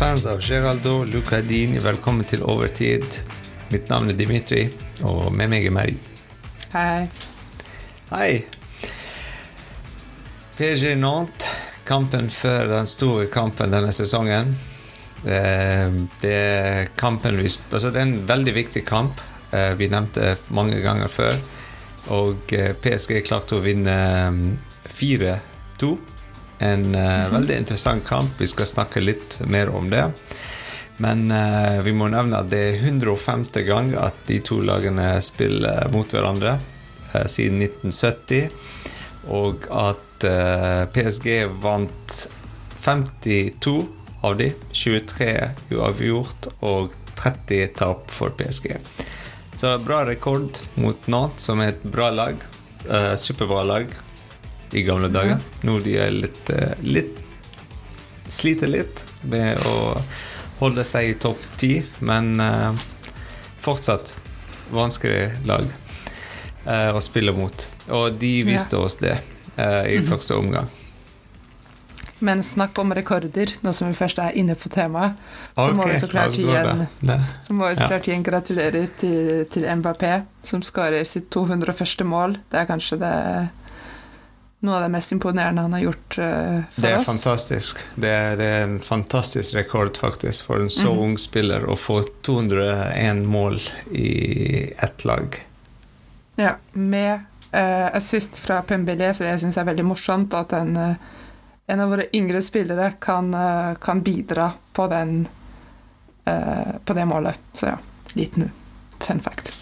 Fans av Geraldo Lucadini, velkommen til Overtid. Mitt navn er Dimitri, og med meg er Mary. Hei. Hei. PSG Nantes, kampen før den store kampen denne sesongen. Det, det, er kampen vi, altså det er en veldig viktig kamp. Eh, vi nevnte mange ganger før. Og eh, PSG klarte å vinne 4-2. En -hmm. veldig interessant kamp. Vi skal snakke litt mer om det. Men uh, vi må nevne at det er 150 gang at de to lagene spiller mot hverandre uh, siden 1970. Og at uh, PSG vant 52 av de. 23 uavgjort og 30 tap for PSG. Så det er bra rekord mot Nantes, som er et bra lag. superbra lag i gamle dager. Nå de er litt, eh, litt Sliter litt med å holde seg i topp ti, men uh, fortsatt vanskelig lag uh, å spille mot. Og de viste ja. oss det uh, i -hmm. første omgang. Men snakk om rekorder, nå som vi først er inne på temaet. Så okay, må vi så klart gi en, så må vi så klart gi en gratulerer til, til Mbappé, som skårer sitt 201. mål. Det er kanskje det noe av det mest imponerende han har gjort uh, for oss. Det er oss. fantastisk. Det er, det er, en fantastisk rekord faktisk for en så mm. ung spiller å få 201 mål i ett lag. Ja, med uh, assist fra Pembele, som jeg syns er veldig morsomt at en, uh, en av våre yngre spillere kan, kan bidra på, den, på det målet. Så ja, liten fun fact.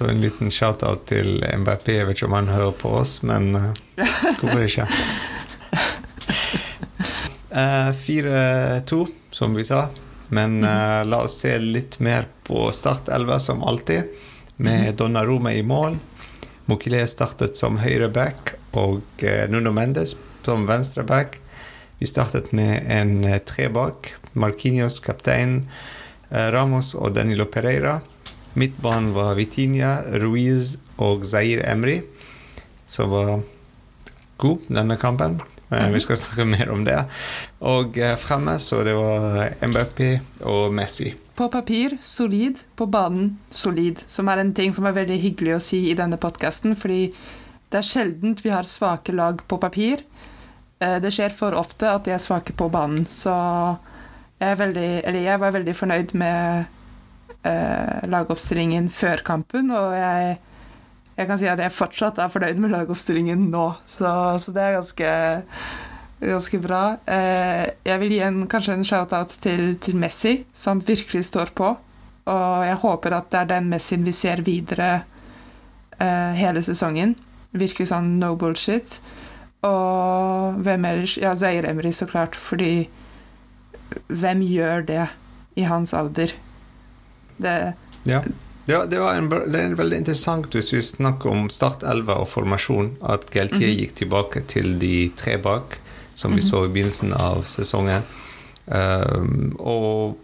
Så en liten shout-out til MBP. Jeg vet ikke om han hører på oss, men uh, hvorfor ikke? Uh, eh, 4-2, som vi sa. Men uh, la oss se litt mer på Start 11, som alltid, med mhm. Donna Rome i mål. Mokile startet som høyreback og Nuno Mendes som venstreback. Vi startet med en tre bak. Marquinhos, kaptein, Ramos og Danilo Pereira. Midtbanen var Vitinia, Ruiz og Zair Emry, som var god denne kampen. -hmm. Vi skal snakke mer om det. Og eh, fremme så det var MBP og Messi. På papir solid, på banen solid. Som er en ting som er veldig hyggelig å si i denne podkasten, fordi det er sjeldent vi har svake lag på papir. Eh, det skjer for ofte at de er svake på banen, så jeg, veldig, jeg var veldig fornøyd med eh, lagoppstillingen før kampen, og jeg, jeg, kan si at jeg fortsatt er fornøyd med lagoppstillingen nå. Så, så det er ganske, ganske bra. Eh, jeg vil gi en, kanskje en shout-out til, til, Messi, som virkelig står på. Og jeg håper at det er den Messien vi ser videre eh, hele sesongen. Virkelig sånn no bullshit. Og hvem ellers? Ja, Zaire Emry, så klart, fordi hvem gjør det i hans alder? Det, ja. ja det, en, det, er veldig interessant hvis vi snakker om Start 11 og formasjon, at Geltier mm -hmm. gikk tilbake til de tre bak, som vi -hmm. så i begynnelsen av sesongen. Um, og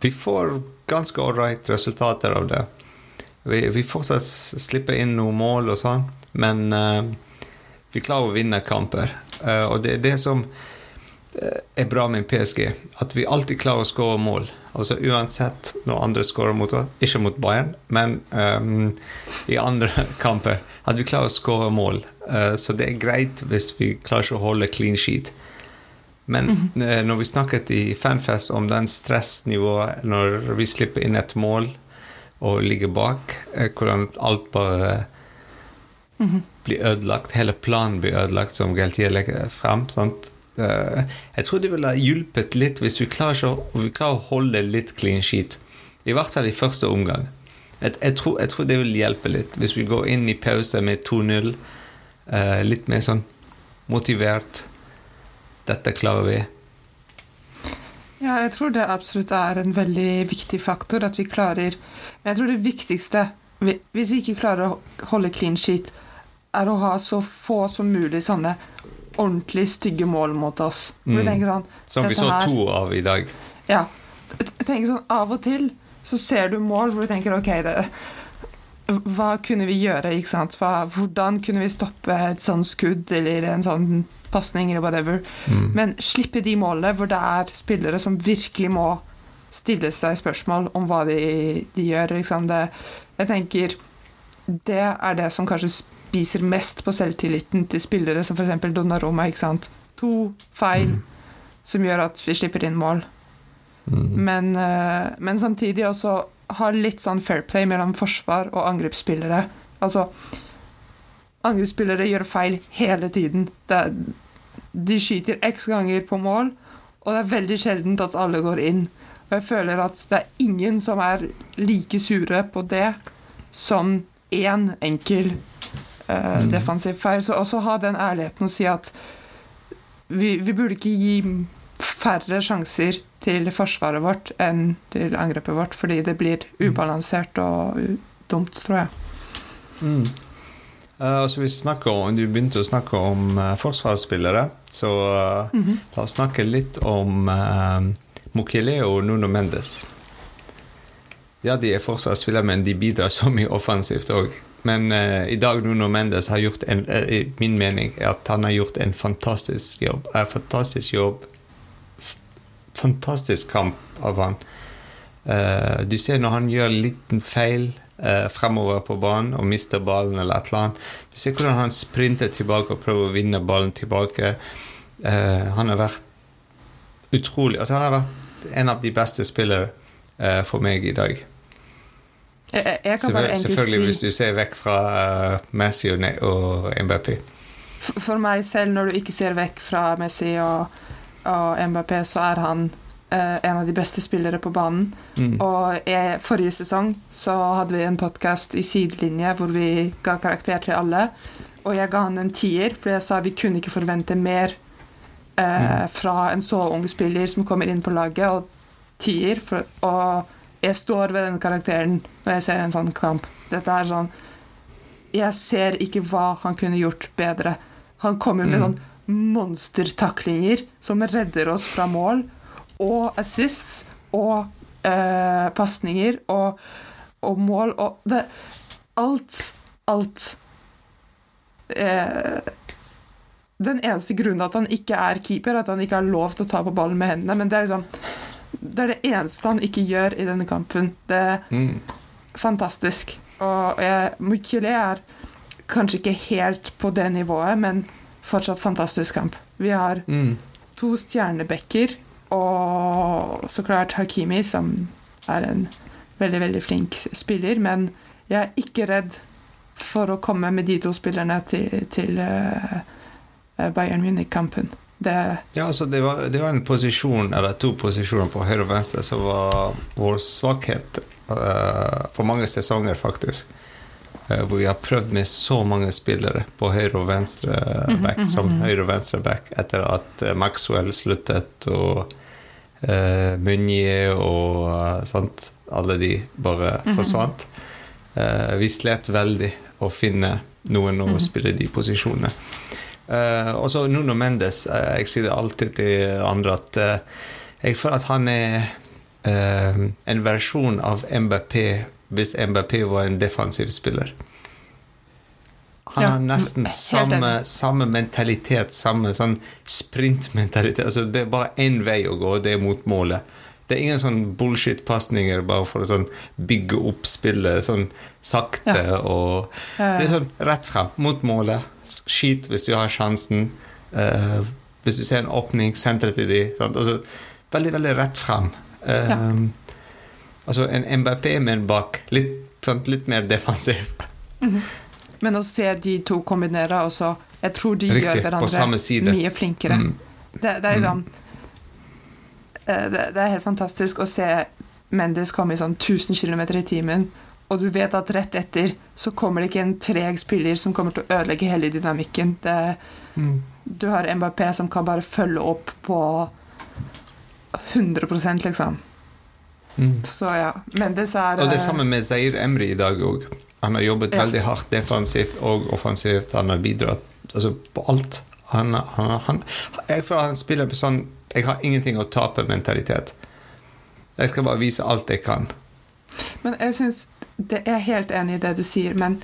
vi får ganske ålreit resultater av det. Vi, vi fortsatt slipper inn noen mål og sånn, men uh, vi klarer å vinne kamper. Uh, og det er det som er bra med PSG, at vi alltid klarer å skåre mål. Altså Uansett når andre skårer mot oss, ikke mot Bayern, men um, i andre kamper, at vi klarer å skåre mål. Uh, så det er greit hvis vi klarer ikke å holde clean sheet. Men mm -hmm. uh, når vi snakket i Fanfest om den stressnivået når vi slipper inn et mål og ligger bak, uh, hvordan alt bare mm -hmm. blir ødelagt, hele planen blir ødelagt, som Galtier legger frem. sant? Eh, jeg tror det ville hjulpet litt hvis vi klarer, å, vi klarer, å holde litt clean sheet. I hvert fall i første omgang. Jeg, jeg, tror, jeg, tror, det vil hjelpe litt hvis vi går inn i pause med 2-0. Uh, eh, litt mer sånn motivert. Dette klarer vi. Ja, jeg tror det absolutt er en veldig viktig faktor at vi klarer Men Jeg tror det viktigste, hvis vi ikke klarer å holde clean sheet, er å ha så få som mulig sånne ordentlig stygge mål mot oss. Mm. Sånn, Som vi så her, to av i dag. Ja. Jeg tenker sånn, Av og til så ser du mål hvor du tenker ok, det, hva kunne vi gjøre? ikke sant? Hva, hvordan kunne vi stoppe et sånt skudd eller en sånn pasning eller whatever? Mm. Men slippe de målene hvor det er spillere som virkelig må stille seg spørsmål om hva de, de gjør. Liksom det, jeg tenker det er det som kanskje spiser mest på selvtilliten til spillere som f.eks. Donnaroma. ikke sant? To feil mm. som gjør at vi slipper inn mål. Mm. Men, uh, men samtidig også ha litt sånn fair play mellom forsvar og angrepsspillere. Altså Angrepsspillere gjør feil hele tiden. Er, de skyter x ganger på mål, og det er veldig sjeldent at alle går inn. Og jeg føler at det er ingen som er like sure på det som én enkel uh, defensiv feil. Så også ha den ærligheten å si at vi, vi burde ikke gi færre sjanser til forsvaret vårt enn til angrepet vårt, fordi det blir mm. ubalansert og dumt, tror jeg. Mm. Uh, altså vi om, Du begynte å snakke om uh, forsvarsspillere, så uh, mm -hmm. la oss snakke litt om Mukile og Nuno Mendes. Ja, de er forsvarsspillere, men de bidrar så mye offensivt òg. Men i dag Nuno Mendes har gjort en, i min mening at han har gjort en fantastisk jobb. En fantastisk jobb fantastisk kamp av han. Uh, du ser når han gjør en liten feil uh, fremover på banen og mister ballen eller et eller annet. Du ser hvordan han sprinter tilbake og prøver å vinne ballen tilbake. Uh, han har vært utrolig altså Han har vært en av de beste spillere for meg i dag. Jeg, jeg Selvføl selvfølgelig si... hvis du ser vekk fra Messi og, og. For meg selv, når du ikke ser vekk fra Messi og og MBP, så er han eh, en av de beste spillere på banen. Mm. Og jeg, forrige sesong så hadde vi en podkast i sidelinje hvor vi ga karakter til alle. Og jeg ga han en tier, for jeg sa vi kunne ikke forvente mer eh, mm. fra en så ung spiller som kommer inn på laget, og tier. For, og jeg står ved den karakteren når jeg ser en sånn kamp. Dette er sånn Jeg ser ikke hva han kunne gjort bedre. Han kommer med mm. sånn monstertaklinger som redder oss fra mål, og assists og eh, pasninger og, og, mål og det, Alt. Alt. Eh, den eneste grunnen at han ikke er keeper, at han ikke har lov til å ta på ballen med hendene. Men det er liksom Det er det eneste han ikke gjør i denne kampen. Det er mm. fantastisk. Og jeg, Mukile er kanskje ikke helt på det nivået, men fortsatt fantastisk kamp. Vi har mm. to stjernebekker og så klart Hakimi, som er en veldig, veldig flink spiller. Men jeg er ikke redd for å komme med de to spillerne til, til uh, Bayern Munich-kampen. Ja, altså det var, det var, en posisjon, eller to posisjoner på høyre og venstre som var vår svakhet uh, for mange sesonger, faktisk. Uh, hvor vi har prøvd med så mange spillere på høyre og venstre back som høyre og venstre back etter at eh, Maxwell sluttet, og uh, Munje og uh, sant, Alle de bare forsvant. Uh, vi slet veldig å finne noen å spille de posisjonene. Uh, og så Nuno Mendes. Uh, jeg sier det alltid til andre at jeg føler at han er en versjon av MBP hvis MBP var en defensiv spiller. Han ja, har nesten samme, samme, mentalitet, samme sånn sprintmentalitet. Altså, det er bare én vei å gå, det er mot målet. Det er ingen sånn bullshit-pasninger bare for å sånn bygge opp spillet sånn sakte ja. og Det er sånn rett frem, mot målet. Skyt hvis du har sjansen. Uh, hvis du ser en åpning, sentre til de. Altså, veldig, veldig rett frem. Uh, ja. Altså en MBP, men bak litt, sant, litt mer defensiv. Mm -hmm. Men å se de to kombinere også Jeg tror de Riktig, gjør hverandre mye flinkere. Mm. Det, det, er liksom det, det, er helt fantastisk å se Mendes komme i sånn 1000 km i timen, og du vet at rett etter så kommer det ikke en treg spiller som kommer til å ødelegge hele dynamikken. Mm. Du har MBP som kan bare følge opp på 100 liksom. Mm. Så ja. Mendes er Og det samme med Zair Emry i dag òg. Han har jobbet ja. veldig hardt defensivt og offensivt. Han har bidratt altså, på alt. Han, han, han, jeg føler han spiller på sånn 'jeg har ingenting å tape'-mentalitet. Jeg skal bare vise alt jeg kan. Men jeg syns det er helt enig i det du sier, men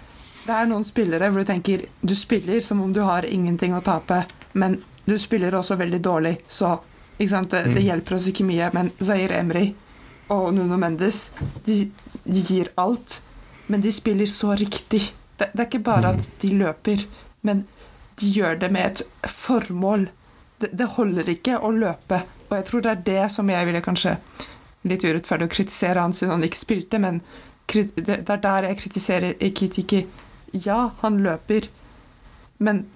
det er noen spillere hvor du tenker Du spiller som om du har ingenting å tape, men du spiller også veldig dårlig, så det, det, mm. hjelper oss ikke mye. Men Zair Emry og Nuno Mendes, de, de, gir alt, men de spiller så riktig. Det, det er ikke bare at mm. de løper, men de gjør det med et formål. Det, det, holder ikke å løpe. Og jeg tror det er det som jeg ville kanskje Litt urettferdig å kritisere han siden han ikke spilte, men det er der jeg kritiserer Ekitiki. Ja, han løper, men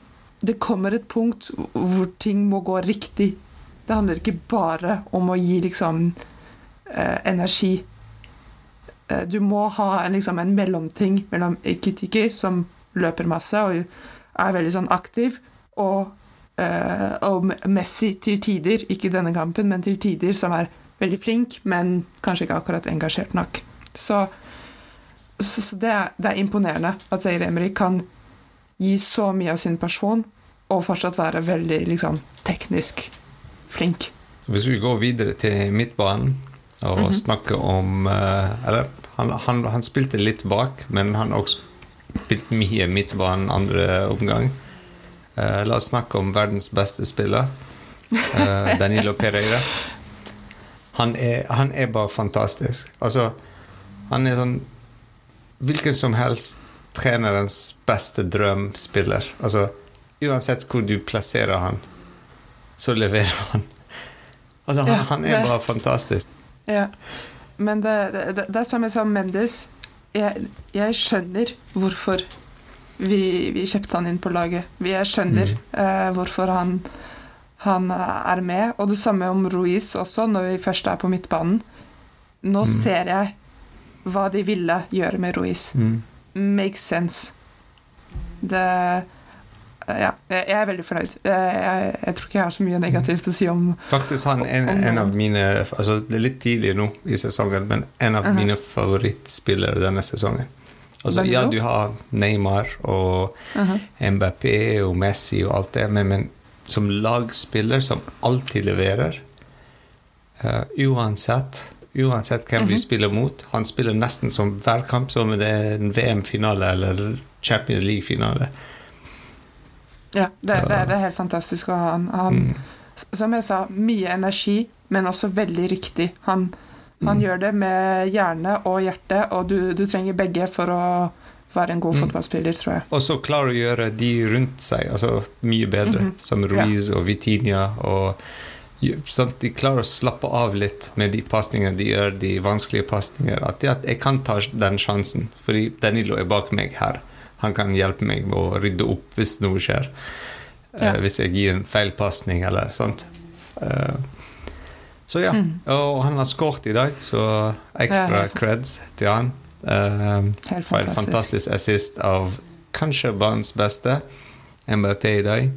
det kommer et punkt hvor ting må gå riktig. Det handler ikke bare om å gi liksom eh, energi. Eh, du må ha liksom, en mellomting mellom Ekitiki, som løper masse og er veldig sånn aktiv, og, eh, og Messi til tider, ikke denne kampen, men til tider, som er veldig flink, men kanskje ikke akkurat engasjert nok. Så, så, så det, er, det, er, imponerende at Zaire Emry kan gi så mye av sin person og fortsatt være veldig liksom, teknisk flink. Hvis vi går videre til midtbanen og mm -hmm. snakker om uh, Eller han, han, han, spilte litt bak, men han har også spilt mye midtbanen andre omgang. Uh, la oss snakke om verdens beste spiller, uh, Danilo Pereira. Han er, han er, bare fantastisk. Altså, han er sånn Hvilken som helst trenerens beste drømspiller. Altså, uansett hvor du plasserer han, så leverer han. Altså, han, ja, han er bare fantastisk. Ja. Men det, det, det, er som jeg sa om Mendes. Jeg, jeg skjønner hvorfor vi, vi, kjøpte han inn på laget. Jeg skjønner mm. uh, hvorfor han, han, er med. Og det samme om Ruiz også, når vi først er på midtbanen. Nå mm. ser jeg hva de ville gjøre med Ruiz. Mm. Makes sense. Det ja, jeg er veldig fornøyd. Jeg, jeg, jeg, tror ikke jeg har så mye negativt å si om Faktisk han en, en av mine altså Det er litt tidlig nå i sesongen, men en av uh -huh. mine favorittspillere denne sesongen. Altså, ja, du har Neymar og uh -huh. Mbappé og Messi og alt det, men, men som lagspiller som alltid leverer uh, Uansett Uansett hvem mm -hmm. vi mhm. spiller mot. Han spiller nesten som hver kamp som om det er en VM-finale eller Champions League-finale. Ja, det, det, det, er helt fantastisk. Og han, han mm. Som jeg sa, mye energi, men også veldig riktig. Han, han mm. gjør det med hjerne og hjerte, og du, du, trenger begge for å være en god mm. fotballspiller, tror jeg. Og så klarer å gjøre de rundt seg altså, mye bedre, -hmm. som Ruiz ja. og Vitinha og sånn, De klarer å slappe av litt med de pasningene de gjør, de vanskelige pasningene. At, at jeg kan ta den sjansen, fordi Danilo er bak meg her. Han kan hjelpe meg med å rydde opp hvis noe skjer. Eh, ja. Uh, hvis jeg gir en feil pasning eller sånt. Uh, så ja. Mm. Og han har skåret i dag, så ekstra creds til han. Uh, for en fantastisk assist av kanskje banens beste, MBP i dag.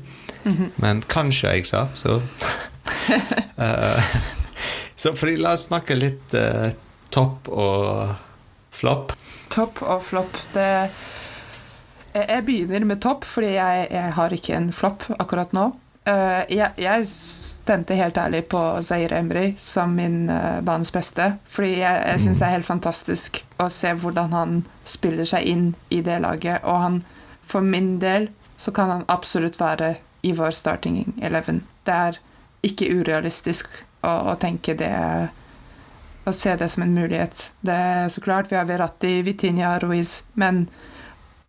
Mm -hmm. Men kanskje, jeg sa, så Så fordi, la oss snakke litt topp og flopp. Topp og flopp. Det jeg begynner med topp, fordi jeg, jeg har ikke en flopp akkurat nå. Uh, jeg, jeg, stemte helt ærlig på Zair Emry som min uh, banens beste. Fordi jeg, jeg syns det er helt fantastisk å se hvordan han spiller seg inn i det laget. Og han, for min del, så kan han absolutt være i vår starting eleven. Det er ikke urealistisk å, å tenke det Å se det som en mulighet. Det er så klart vi har Verratti, Vitinha, Ruiz, men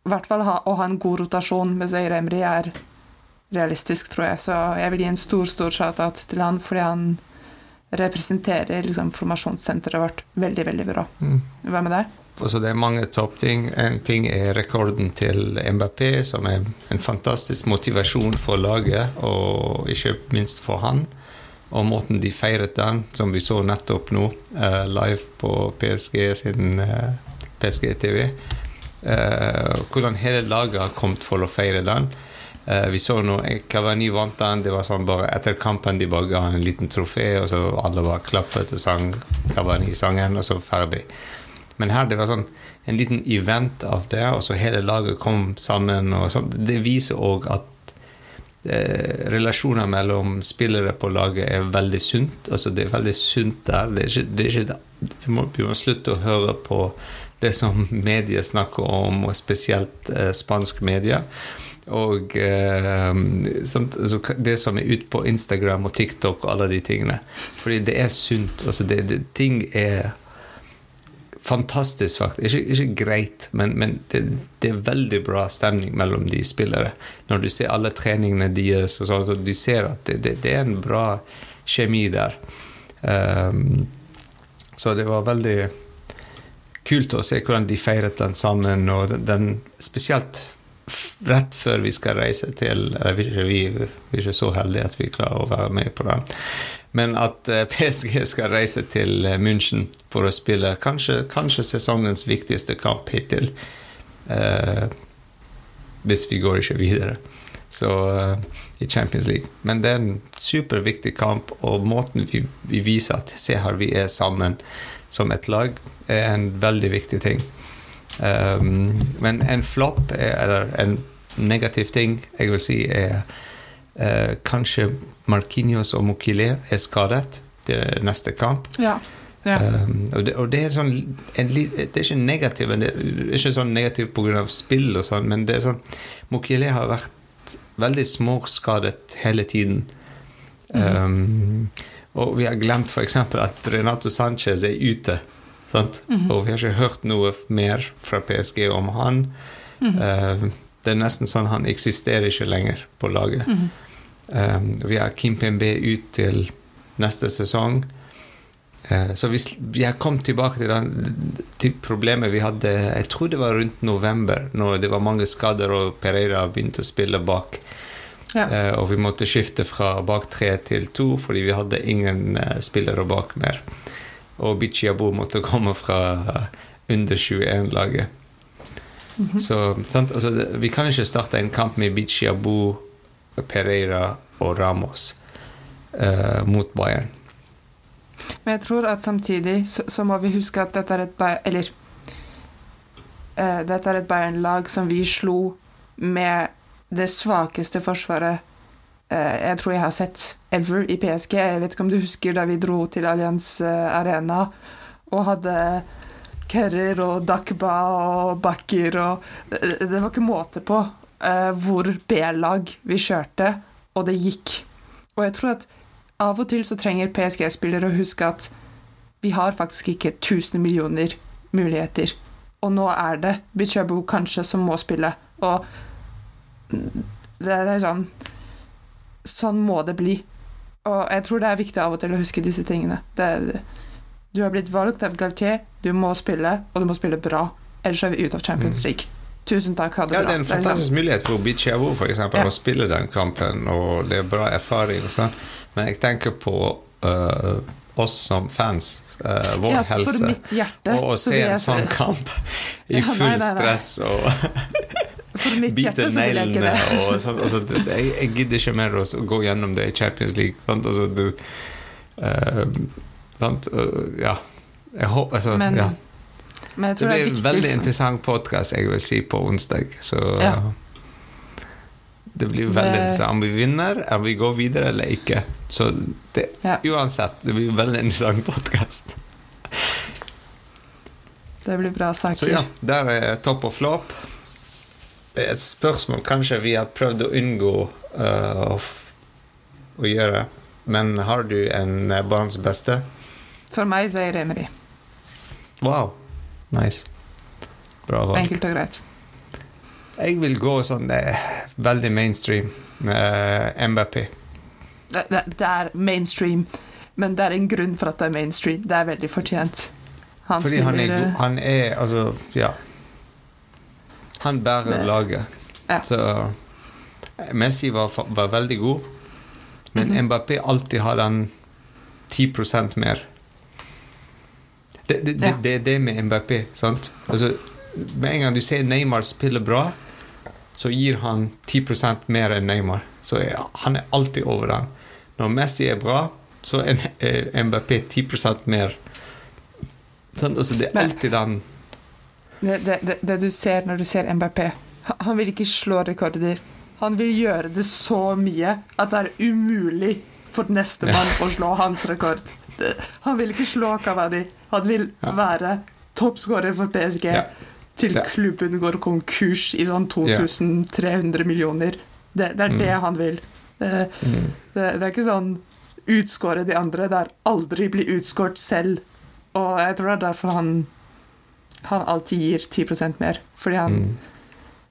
i hvert fall ha, å ha en god rotasjon med Zaire Emry er realistisk, tror jeg. Så jeg vil gi en stor stor shout-out til han fordi han representerer liksom, formasjonssenteret vårt veldig, veldig bra. Mm. Hva med deg? Altså, det er mange toppting. En ting er rekorden til MBP, som er en fantastisk motivasjon for laget, og ikke minst for han. Og måten de feiret den, som vi så nettopp nå, uh, live på PSG sin uh, eh, PSG-TV. Uh, hvordan hele laget har kommet for å feire den. Vi så nå Kavani vant den. Det var sånn bare Etter kampen de bare ga en liten trofé, og så alle bare klappet og sang Kavani-sangen, og så ferdig. Men her det var sånn en liten event av det, og så hele laget kom sammen. og så, Det viser òg at eh, relasjoner mellom spillere på laget er veldig sunt. altså Det er veldig sunt der. Det er ikke, det er ikke, vi, må, vi må slutte å høre på det som medier snakker om, og spesielt eh, spansk media. Og eh, altså, det som er ute på Instagram og TikTok og alle de tingene. Fordi det er sunt. Altså det, det, ting er fantastisk, faktisk. Ikke, ikke greit, men, men det, det, er veldig bra stemning mellom de spillere. Når du ser alle treningene deres, og sånn, så du ser at det, det, er en bra kjemi der. Um, så det var veldig kult å se hvordan de feiret den sammen, og den, den spesielt rett før vi skal reise til Vi, vi, vi er ikke så heldige at vi klarer å være med på den. Men at eh, PSG skal reise til eh, München for å spille kanskje, kanskje sesongens viktigste kamp hittil. Uh, hvis vi går ikke videre. Så uh, i Champions League. Men det er en superviktig kamp, og måten vi, vi viser at se her, vi er sammen som et lag, er en veldig viktig ting. Um, men en flopp, eller en negativ ting, jeg vil si, er uh, kanskje Marquinhos og Mokile er skadet til neste kamp. Ja. Ja. Um, og, det, og, det, er sånn en, Det er ikke negativt, det er ikke sånn negativt pga. spill og sånn, men det er sånn Mokile har vært veldig småskadet hele tiden. Um, og vi har glemt f.eks. at Renato Sanchez er ute. Mm -hmm. Og vi har ikke hørt noe mer fra PSG om han. Mm -hmm. uh, det er nesten sånn han eksisterer ikke lenger på laget. Mm -hmm. Um, vi har Kimpembe ut til neste sesong. Uh, så vi, vi, har kommet tilbake til, den, til problemet vi hadde Jeg tror det var rundt november, når det var mange skader og Pereira begynte å spille bak. Ja. Uh, og vi måtte skifte fra bak tre til to fordi vi hadde ingen spillere bak mer og Bichiabo måtte komme fra under 21-laget. Mm -hmm. Så altså, Vi kan ikke starte en kamp med Bichiabo, Pereira og Ramos eh, mot Bayern. Men jeg tror at samtidig så, så må vi huske at dette er et Eller eh, dette er et Bayern-lag som vi slo med det svakeste forsvaret eh, jeg tror jeg har sett ever i PSG. Jeg vet ikke om du husker da vi dro til Allianz eh, Arena og hadde Kerrer og Dakba og Bakker og Det var ikke måte på uh, hvor B-lag vi kjørte, og det gikk. Og jeg tror at av og til så trenger PSG-spillere å huske at vi har faktisk ikke 1000 millioner muligheter. Og nå er det Bichabu kanskje som må spille. Og det er sånn Sånn må det bli. Og jeg tror det er viktig av og til å huske disse tingene. Det, du har blitt valgt av Galtier, du må spille, og du må spille bra. Ellers er vi ute av Champions mm. League. Tusen takk. Ha det ja. Det er en fantastisk mulighet for Bichiavo for eksempel, ja. å spille den kampen, og det er bra erfaring. Sånn. Men jeg tenker på uh, oss som fans, uh, vår ja, helse, og å se en sånn kamp i full stress og bite neglene og sånn. Altså, jeg, jeg, gidder ikke mer å gå gjennom det i Champions League. Sant? Altså, du uh, sant? Ja. Jeg håper altså, men, ja. Det blir en veldig interessant podkast, jeg vil si, på onsdag. Så ja. det blir veldig interessant. Om vi vinner, om vi går videre eller ikke. Så det, ja. uansett, det blir en veldig interessant podkast. Det blir bra saker. Så ja, der er topp og flop det er et spørsmål kanskje vi har prøvd å unngå uh, å gjøre. Men har du en barns beste? For meg så er det Emery. Wow. Nice. Bra valg. Enkelt og greit. Jeg vil gå sånn eh, veldig mainstream med MBP. Det, det, det, er mainstream, men det er en grunn for at det er mainstream. Det er veldig fortjent. Han Fordi spiller, han er god. Han er altså Ja. Han bærer laget. Ja. Så Messi var, var, veldig god, men mm -hmm. Mbappé alltid har den 10% mer. Det, det, det, er det med Mbappé. sant? Altså, med en gang du ser Neymar spille bra, så gir han 10 mer enn Neymar. Så han er alltid over den. Når Messi er bra, så er Mbappé 10% mer. Sånn, altså, det er alltid den det, det, det, du ser når du ser MBP Han vil ikke slå rekorder. Han vil gjøre det så mye at det er umulig for nestemann å slå hans rekord. Han vil ikke slå Kavadi. Han vil være toppskårer for PSG, Ja. til Ja. klubben går konkurs i sånn 2300 millioner. Det, det er Mm. det han vil. Det, Mm. det, det er ikke sånn utskåre de andre. Det er aldri bli utskåret selv. Og jeg tror det er derfor han, han alltid gir 10% mer. Fordi han, Mm.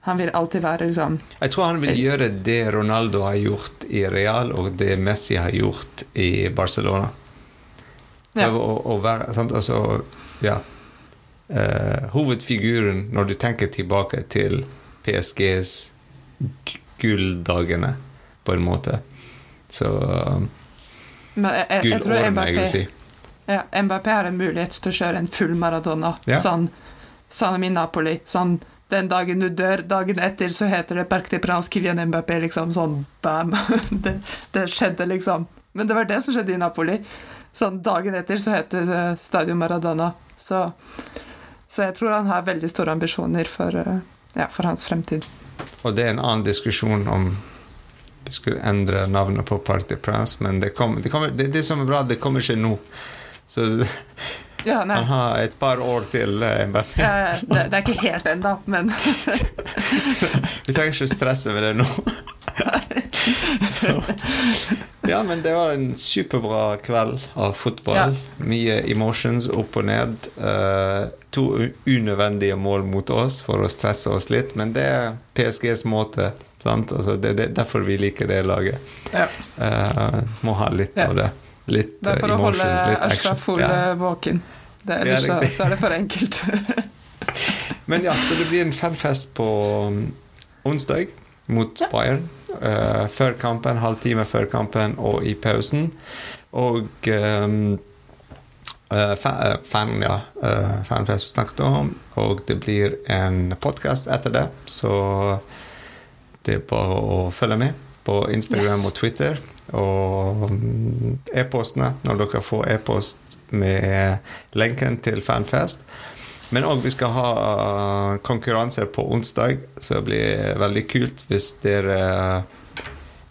han vil alltid være liksom Jeg tror han vil gjøre det Ronaldo har gjort i Real, og det Messi har gjort i Barcelona. Ja. Prøve å, å være sant? Altså, ja. Uh, hovedfiguren når du tenker tilbake til PSGs gulldagene, på en måte. Så um, Men jeg, jeg, jeg Gullårene, vil si. ja, Mbappé har en mulighet til å kjøre en full Maradona. Ja. Sånn sånn i Napoli. Sånn den dagen du dør, dagen etter så heter det Parc de Prance Kylian Mbappé, liksom. Sånn bam. Det, det skjedde, liksom. Men det var det som skjedde i Napoli. Sånn dagen etter så heter det Stadion Maradona. Så, så jeg tror han har veldig store ambisjoner for, eh, ja, for hans fremtid. Og det er en annen diskusjon om vi skulle endre navnet på Parc de Prince, men det, kommer, det, kommer, det, det som er bra, det kommer ikke nå. Så Ja, han har et par år til eh, Mbappé. Ja, det, det er ikke helt ennå, men Vi trenger ikke stresse med det nå. Så, ja, men det var en superbra kveld av fotball. Ja. Mye emotions opp og ned. Uh, to unødvendige mål mot oss for å stresse oss litt, men det er PSGs måte. Sant? Altså, det er derfor vi liker det laget. Ja. Uh, må ha litt Ja. av det. Litt emotions, litt action Det er for å holde Ashraf eh, våken. Det, ellers så, så er det for enkelt. Men ja, så det blir en fanfest på um, onsdag mot. Bayern. Eh, før kampen, halvtime før kampen og i pausen. Og um, Uh, fan, ja, uh, fanfest vi snakket om. Og det blir en podkast etter det, så det er bare å følge med på Instagram Yes. og Twitter. Og um, e-postene, når dere får e-post med lenken til Fanfest. Men òg vi skal ha uh, konkurranser på onsdag, så det blir veldig kult hvis dere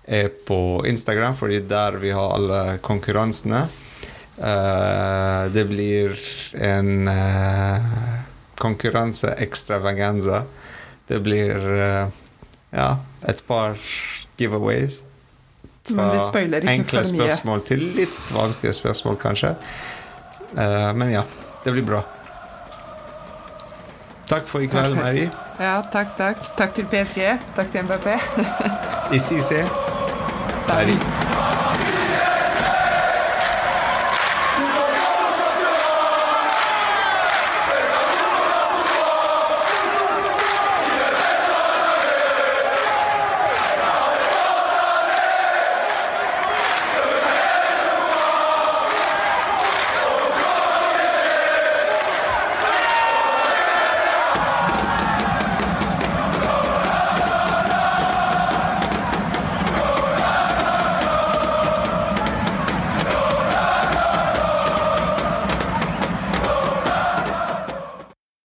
er på Instagram, fordi der vi har alle konkurransene. Uh, det blir en konkurranse extravaganza. Det blir ja, et par giveaways. Ikke enkle spørsmål til litt vanskelige spørsmål, kanskje. Men ja, det blir bra. Takk for i kveld, Mari. Ja, takk, takk. Takk til PSG. Takk til MBP. ICC. Paris.